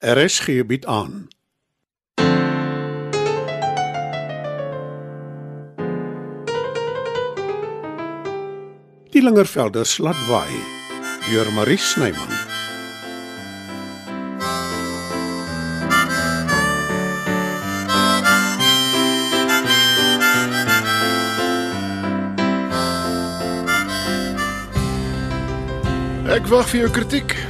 RSG bied aan. Die Lingervelders laat waai deur Marie Snyman. Ek wag vir jou kritiek.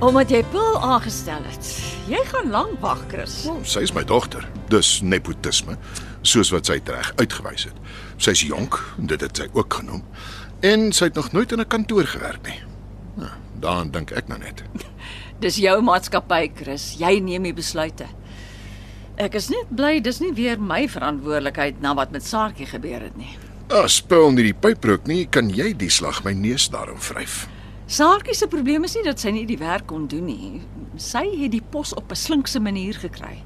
Omdat jy Paul aangestel het. Jy gaan lank wag, Chris. Oh, sy is my dogter. Dis nepotisme, soos wat sy reg uitgewys het. Sy's jonk, dit het sy ook genoem. En sy het nog nooit in 'n kantoor gewerk nie. Nou, daaraan dink ek nou net. Dis jou maatskappy, Chris. Jy neem die besluite. Ek is net bly dis nie weer my verantwoordelikheid na wat met Saartjie gebeur het nie. As Paul nie die pyp rook nie, kan jy die slag my neus daarom vryf. Saartjie se probleem is nie dat sy nie die werk kon doen nie. Sy het die pos op 'n slinkse manier gekry.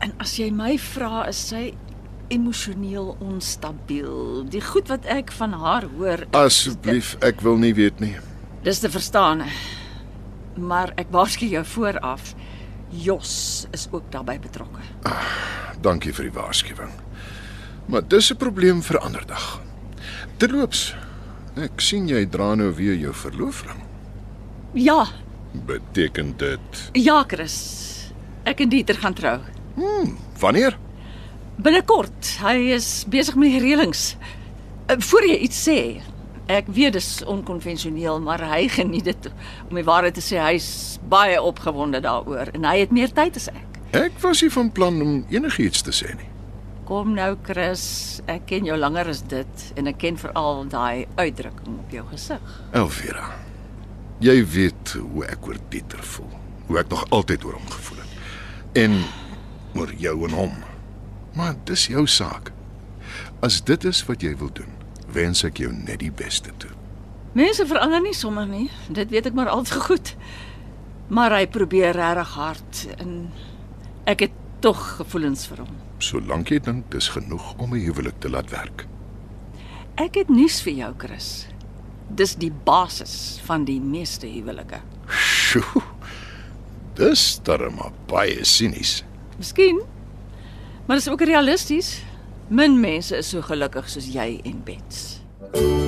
En as jy my vra, is sy emosioneel onstabiel. Die goed wat ek van haar hoor, Asseblief, ek wil nie weet nie. dis te verstaan. Maar ek waarsku jou vooraf. Jos is ook daarbey betrokke. Dankie vir die waarskuwing. Maar dis 'n probleem vir ander dag. Terloops, ek sien jy dra nou weer jou verloofring. Ja, Beteken dit ja, Chris. Ek en Dieter gaan trou. wanneer? Binnekort. Hy is besig met die reëlings. Uh, Voor jy iets sê. Ek weet dis onkonvensioneel, maar hy geniet dit. Om die waarheid te sê, hy's baie opgewonde daaroor en hy het meer tyd as ek. Ek was nie van plan om enigiets te sê nie. Kom nou, Chris. Ek ken jou langer as dit en ek ken veral daai uitdrukking op jou gesig. Elvira. Jy weet hoe ek oor Pieter voel. Hoe ek nog altyd oor hom gevoel het. En oor jou en hom. Maar dis jou saak. As dit is wat jy wil doen, wens ek jou net die beste toe. Mense verander nie sommer nie. Dit weet ek maar al te goed. Maar hy probeer regtig hard en ek het tog gevoelens vir hom. Solank jy dink dis genoeg om 'n huwelik te laat werk. Ek het nuus vir jou, Chris. Dis die basis van die meeste huwelike. Sjoe. Dis darem baie sinies. Miskien. Maar dis ook realisties. Min mense is so gelukkig soos jy en Bets.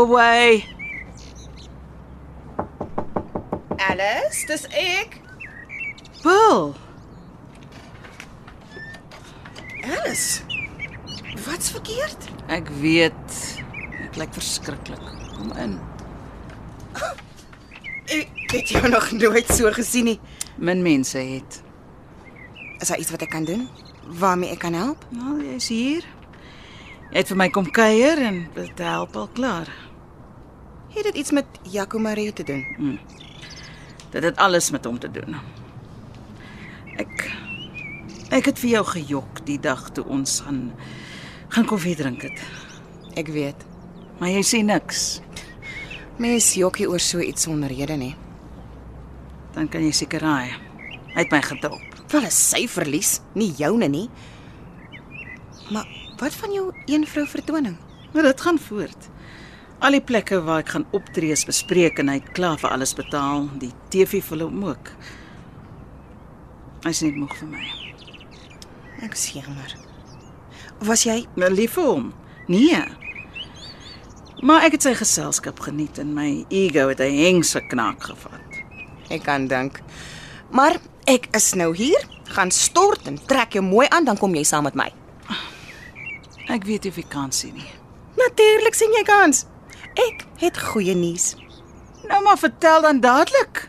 Go away. Alice, dis ek. Paul. Alice. Wat's verkeerd? Ek weet. Dit lyk verskriklik. Kom in. Ek het jou nog nooit so gesien nie. Min mense het. Is daar iets wat ek kan doen? Waarmee ek kan help? Nou, jy's hier. Jy het vir my kom kuier en dit help al klaar. Het dit iets met Jaco Marie te doen? Dit het alles met hom te doen. Ek ek het vir jou gejok die dag toe ons gaan gaan koffie drink het. Ek weet. Maar jy sê niks. Mens jokkie oor so iets sonder rede nie. Dan kan jy seker raai. Hy het my gedop. Wel is sy verlies, nie joune nie. Maar wat van jou een vrou vertoning? Maar dit gaan voort. Al die plekke waar ek gaan optree is bespreek en hy het klaar vir alles betaal. Die TV vir hom ook. Hy's net moeg vir my. Ek is jammer. Was jy Maar lief vir hom. Nee. Maar ek het sy geselskap geniet en my ego het 'n hengse knak gevat. Ek kan dink. Maar ek is nou hier, gaan stort en trek jou mooi aan dan kom jy saam met my. Ek weet nie of ek kan sien nie. Natuurlik sien jy kans. Ek het goeie nuus. Nou maar vertel dan dadelik.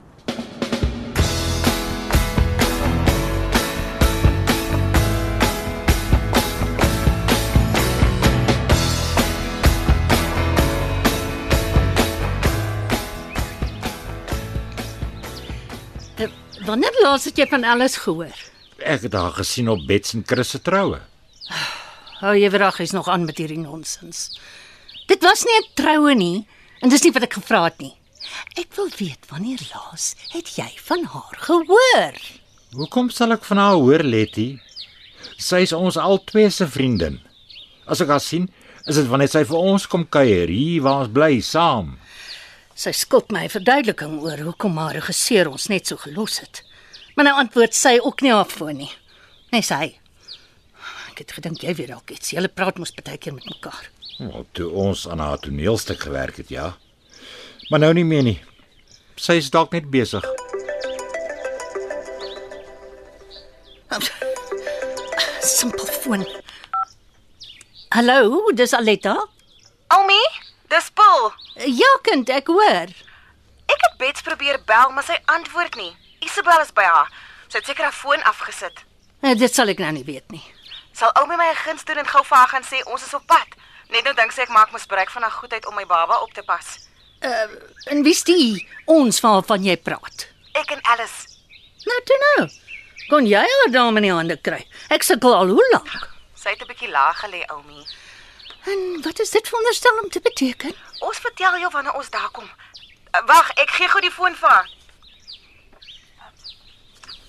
Wanneer laas het jy van alles gehoor? Ek het haar gesien op Bets en Chris se troue. Hou jy weer is nog aan met hierdie nonsens. Dit was nie 'n troue nie en dis nie wat ek gevra het nie. Ek wil weet wanneer laas het jy van haar gehoor? Hoekom sal ek van haar hoor, Letty? Sy is ons albei se vriendin. As ek haar sien, is dit wanneer sy vir ons kom kuier hier waar ons bly saam. Sy skuld my verduideliking oor hoekom haar regisseur ons net so gelos het. Maar nou antwoord sy ook nie haar foon nie. Net sy. Ek het gedink jy weet dalk iets. Julle praat mos baie keer met mekaar. Wel, toe ons aan haar toneelstuk gewerk het, ja. Maar nou nie meer nie. Sy is dalk net besig. Simpel foon. Hallo, dis Aletta? Oumi, dis Paul. Ja, kind, ek hoor. Ek het Bets probeer bel, maar sy antwoord nie. Isabel is by haar. Sy het seker haar foon afgesit. Eh, Dit sal ek nou nie weet nie. Sal Oumi my 'n guns doen en gou vir haar gaan sê ons is op pad? Net nou dink sy ek maak misbruik van haar goedheid om my baba op te pas. En wie is die ons waarvan jy praat? Ek en Alice. Nou toe nou. Kon jy haar dame in die hande kry? Ek sukkel al hoe lank. Sy het 'n bietjie laag gelê, Oumi. En wat is dit veronderstel om te beteken? Ons vertel jou wanneer ons daar kom. Uh, Wag, ek gee gou die foon vir haar.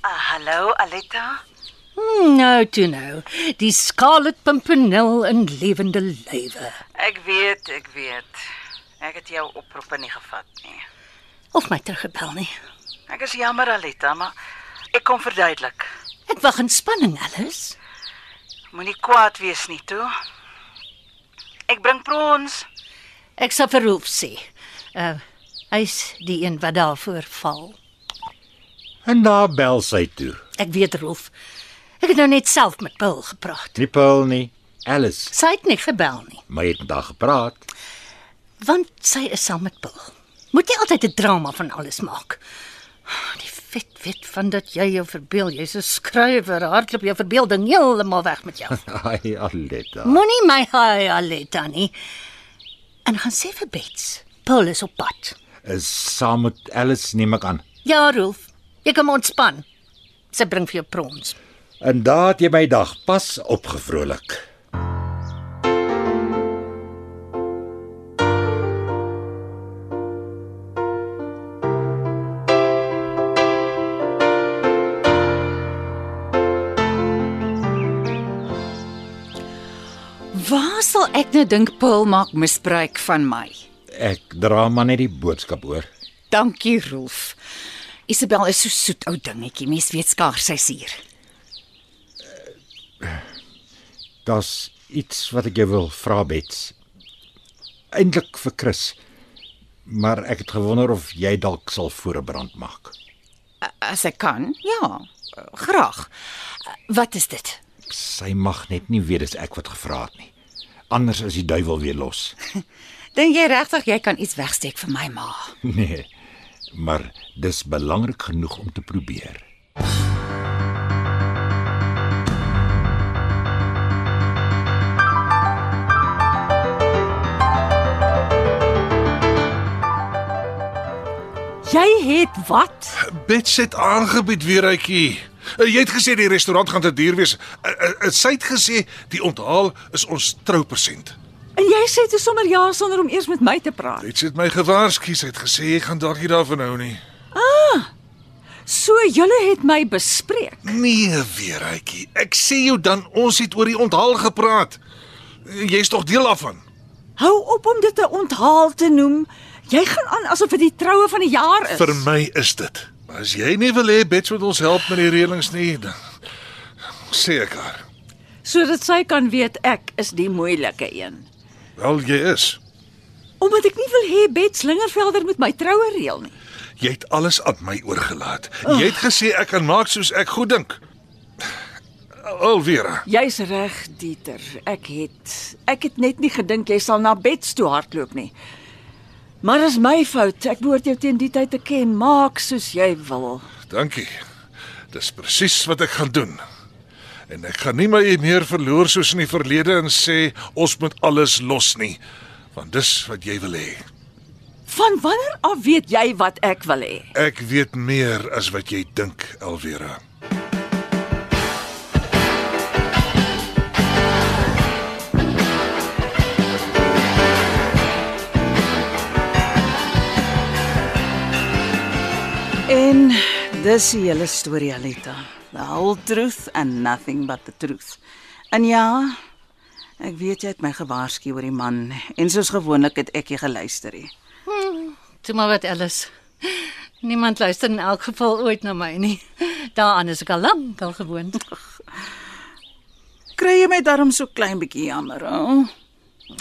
Uh, hallo, Aletta. Hmm, nou toe nou. Die Scarlet Pimpernel in lewende lywe. Ek weet, ek weet. Ek het jou oproepe nie gevat nie. Of my teruggebel nie. Ek is jammer Aletta, maar ek kom verduidelik. Ek wag in spanning, Alice. Moenie kwaad wees nie, toe. Ek bring prons. Ek sal vir Rolf sê. Uh hy's die een wat daarvoor val. En daar bel sy toe. Ek weet Rolf. Ek het nou net self met Paul gepraat. Nie Paul nie, Alice. Sy het nie gebel nie, Maar jy het met haar gepraat. want sy is saam met Paul. Moet jy altyd 'n drama van alles maak? Die vet weet van dat jy jou verbeel, jy's 'n skrywer, hardloop jou verbeelding heeltemal weg met jou. Ai, Aletta. Moenie my haai Aletta nie. En gaan sê vir Bets, Paul is op pad. Is saam met Alice neem ek aan. Ja, Rolf, jy kan maar ontspan. Sy bring vir jou prons. En het jy my dag pas opgevrolik. Waar sal ek nou dink Paul maak misbruik van my? Ek dra maar net die boodskap oor. Dankie, Rolf. Isabel is so soet ou dingetjie. Mens weet skaars sy's hier. Daar's iets wat ek jou wil vra, Bets. Eintlik vir Chris. Maar ek het gewonder of jy dalk sal voorbrand maak. As ek kan? Ja, graag. Wat is dit? Sy mag net nie weet dis ek wat gevra het nie. Anders is die duiwel weer los. Dink jy regtig jy kan iets wegsteek vir my ma? Nee. Maar dis belangrik genoeg om te probeer. Het wat? Bets het aangebied weer uitjie. Jy het gesê die restaurant gaan te duur wees. Uh, uh, Sy het gesê die onthaal is ons troupersent. En jy sê toe sommer ja sonder om eers met my te praat. Bets het my gewaarsku, sy het gesê jy gaan dalk nie daarvan hou nie. So julle het my bespreek. Nee, weer uitjie. Ek sê jou dan ons het oor die onthaal gepraat. Jy's tog deel daarvan. Hou op om dit 'n onthaal te noem. Jy gaan aan asof dit die troue van die jaar is. Vir my is dit. Maar as jy nie wil hê Bets moet ons help met die reëlings nie, dan sê ek haar. sodat sy kan weet ek is die moeilike een. Wel, jy is. Omdat ek nie wil hê Bet Slingervelder moet my troue reël nie. Jy het alles aan my oorgelaat. Jy het gesê ek kan maak soos ek goed dink. Alvera, Jy's reg, Dieter. Ek het ek het net nie gedink jy sal na bed toe hardloop nie. Maar dis my fout. Ek behoort jou teen die tyd te ken. Maak soos jy wil. dankie. Dis presies wat ek gaan doen. En ek gaan nie my meer verloor soos in die verlede en sê ons moet alles los nie, want dis wat jy wil hê. Van wanneer af weet jy wat ek wil hê? Ek weet meer as wat jy dink, Alvera. Dis die hele storie, Alita. The whole truth and nothing but the truth. En ja, ek weet jy het my gewaarsku oor die man en soos gewoonlik het ek nie geluister nie. Toe maar wat Alice. Niemand luister in elk geval ooit na my nie. Daaraan is ek al lank al gewoond. Kry jy my darm so klein bietjie jammer, o?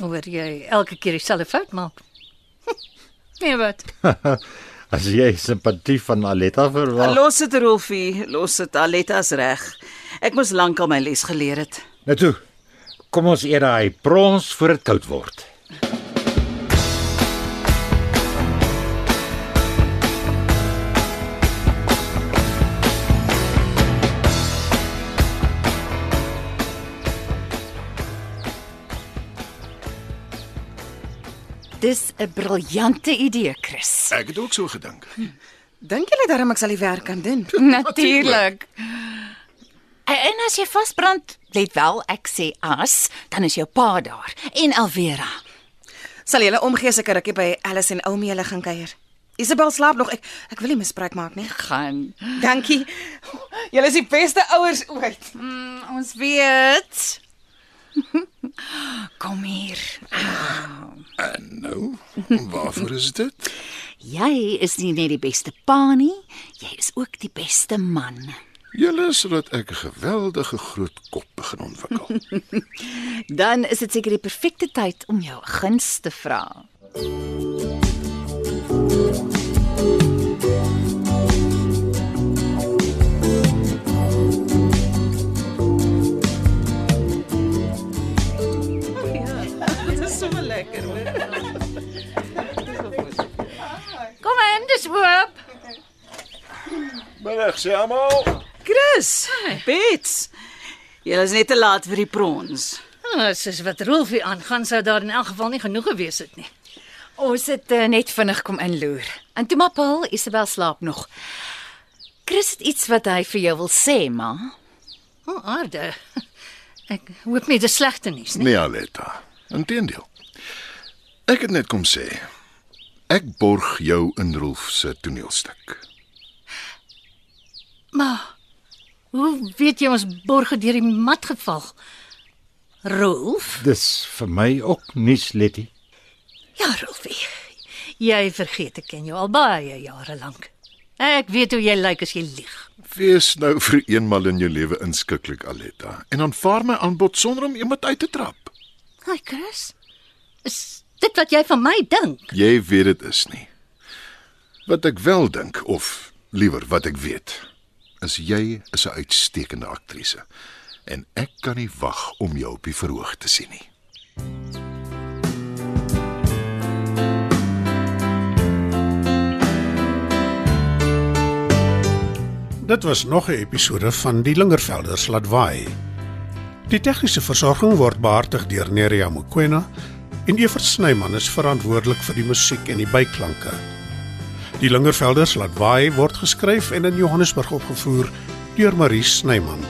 Oor jy elke keer dieselfde fout maak. Nee wat? As jy simpatie van Aletta verwag. Los dit, Rolfie, los dit. Aleta's reg. Ek moes lankal my les geleer het. Nou toe. Kom ons eet daai prons voor dit koud word. Dis 'n briljante idee, Chris. Ek het ook so gedink. Dink julle darm ek sal die werk kan doen? Natuurlik. En as jy vasbrand, let wel, ek sê as, dan is jou pa daar en Alvera. Sal julle omgee as ek 'n rukkie by Alice en Oumi hulle gaan kuier? Isabel slaap nog. Ek ek wil nie misbruik maak nie. Gaan. Dankie. Julle is die beste ouers ooit. Mm, ons weet. Kom hier. En nou, waarvoor is dit? Jy is nie net die beste pa nie, jy is ook die beste man. Julle sodat ek 'n geweldige groot kop begin ontwikkel. Dan is dit seker die perfekte tyd om jou 'n guns te vra. Dit Dis oop. Middag sê almal. Chris, Bets. Julle is net te laat vir die prons. Nou, soos wat Rolfie aangaan sou daar in elk geval nie genoeg gewees het nie. Ons het uh, net vinnig kom inloer. En toe maar Paul, Isabel slaap nog. Chris het iets wat hy vir jou wil sê, ma. O, oh, aarde. Ek hoop nie dis slegte nuus nie. Nee, Aletta. Inteendeel. Ek het net kom sê ek borg jou in Rolf se toneelstuk. Maar hoe weet jy ons borge deur die mat geval? Rolf? Dis vir my ook nuus, Letty. Ja, Rolfie. Jy vergeet ek ken jou al baie jare lank. Ek weet hoe jy lyk as jy lieg. Wees nou vir eenmal in jou lewe inskikkelik, Aletta, en aanvaar my aanbod sonder om iemand uit te trap. Haai, Chris. Is dit wat jy van my dink? Jy weet dit is nie. Wat ek wel dink of liewer wat ek weet, is jy is 'n uitstekende aktrise en ek kan nie wag om jou op die verhoog te sien nie. Dit was nog 'n episode van Die Lingervelders laat waai. Die tegniese versorging word behartig deur Neriya Mukwena en Evert Snyman is verantwoordelik vir die musiek en die byklanke. Die Lingervelders laat waai word geskryf en in Johannesburg opgevoer deur Marie Snyman.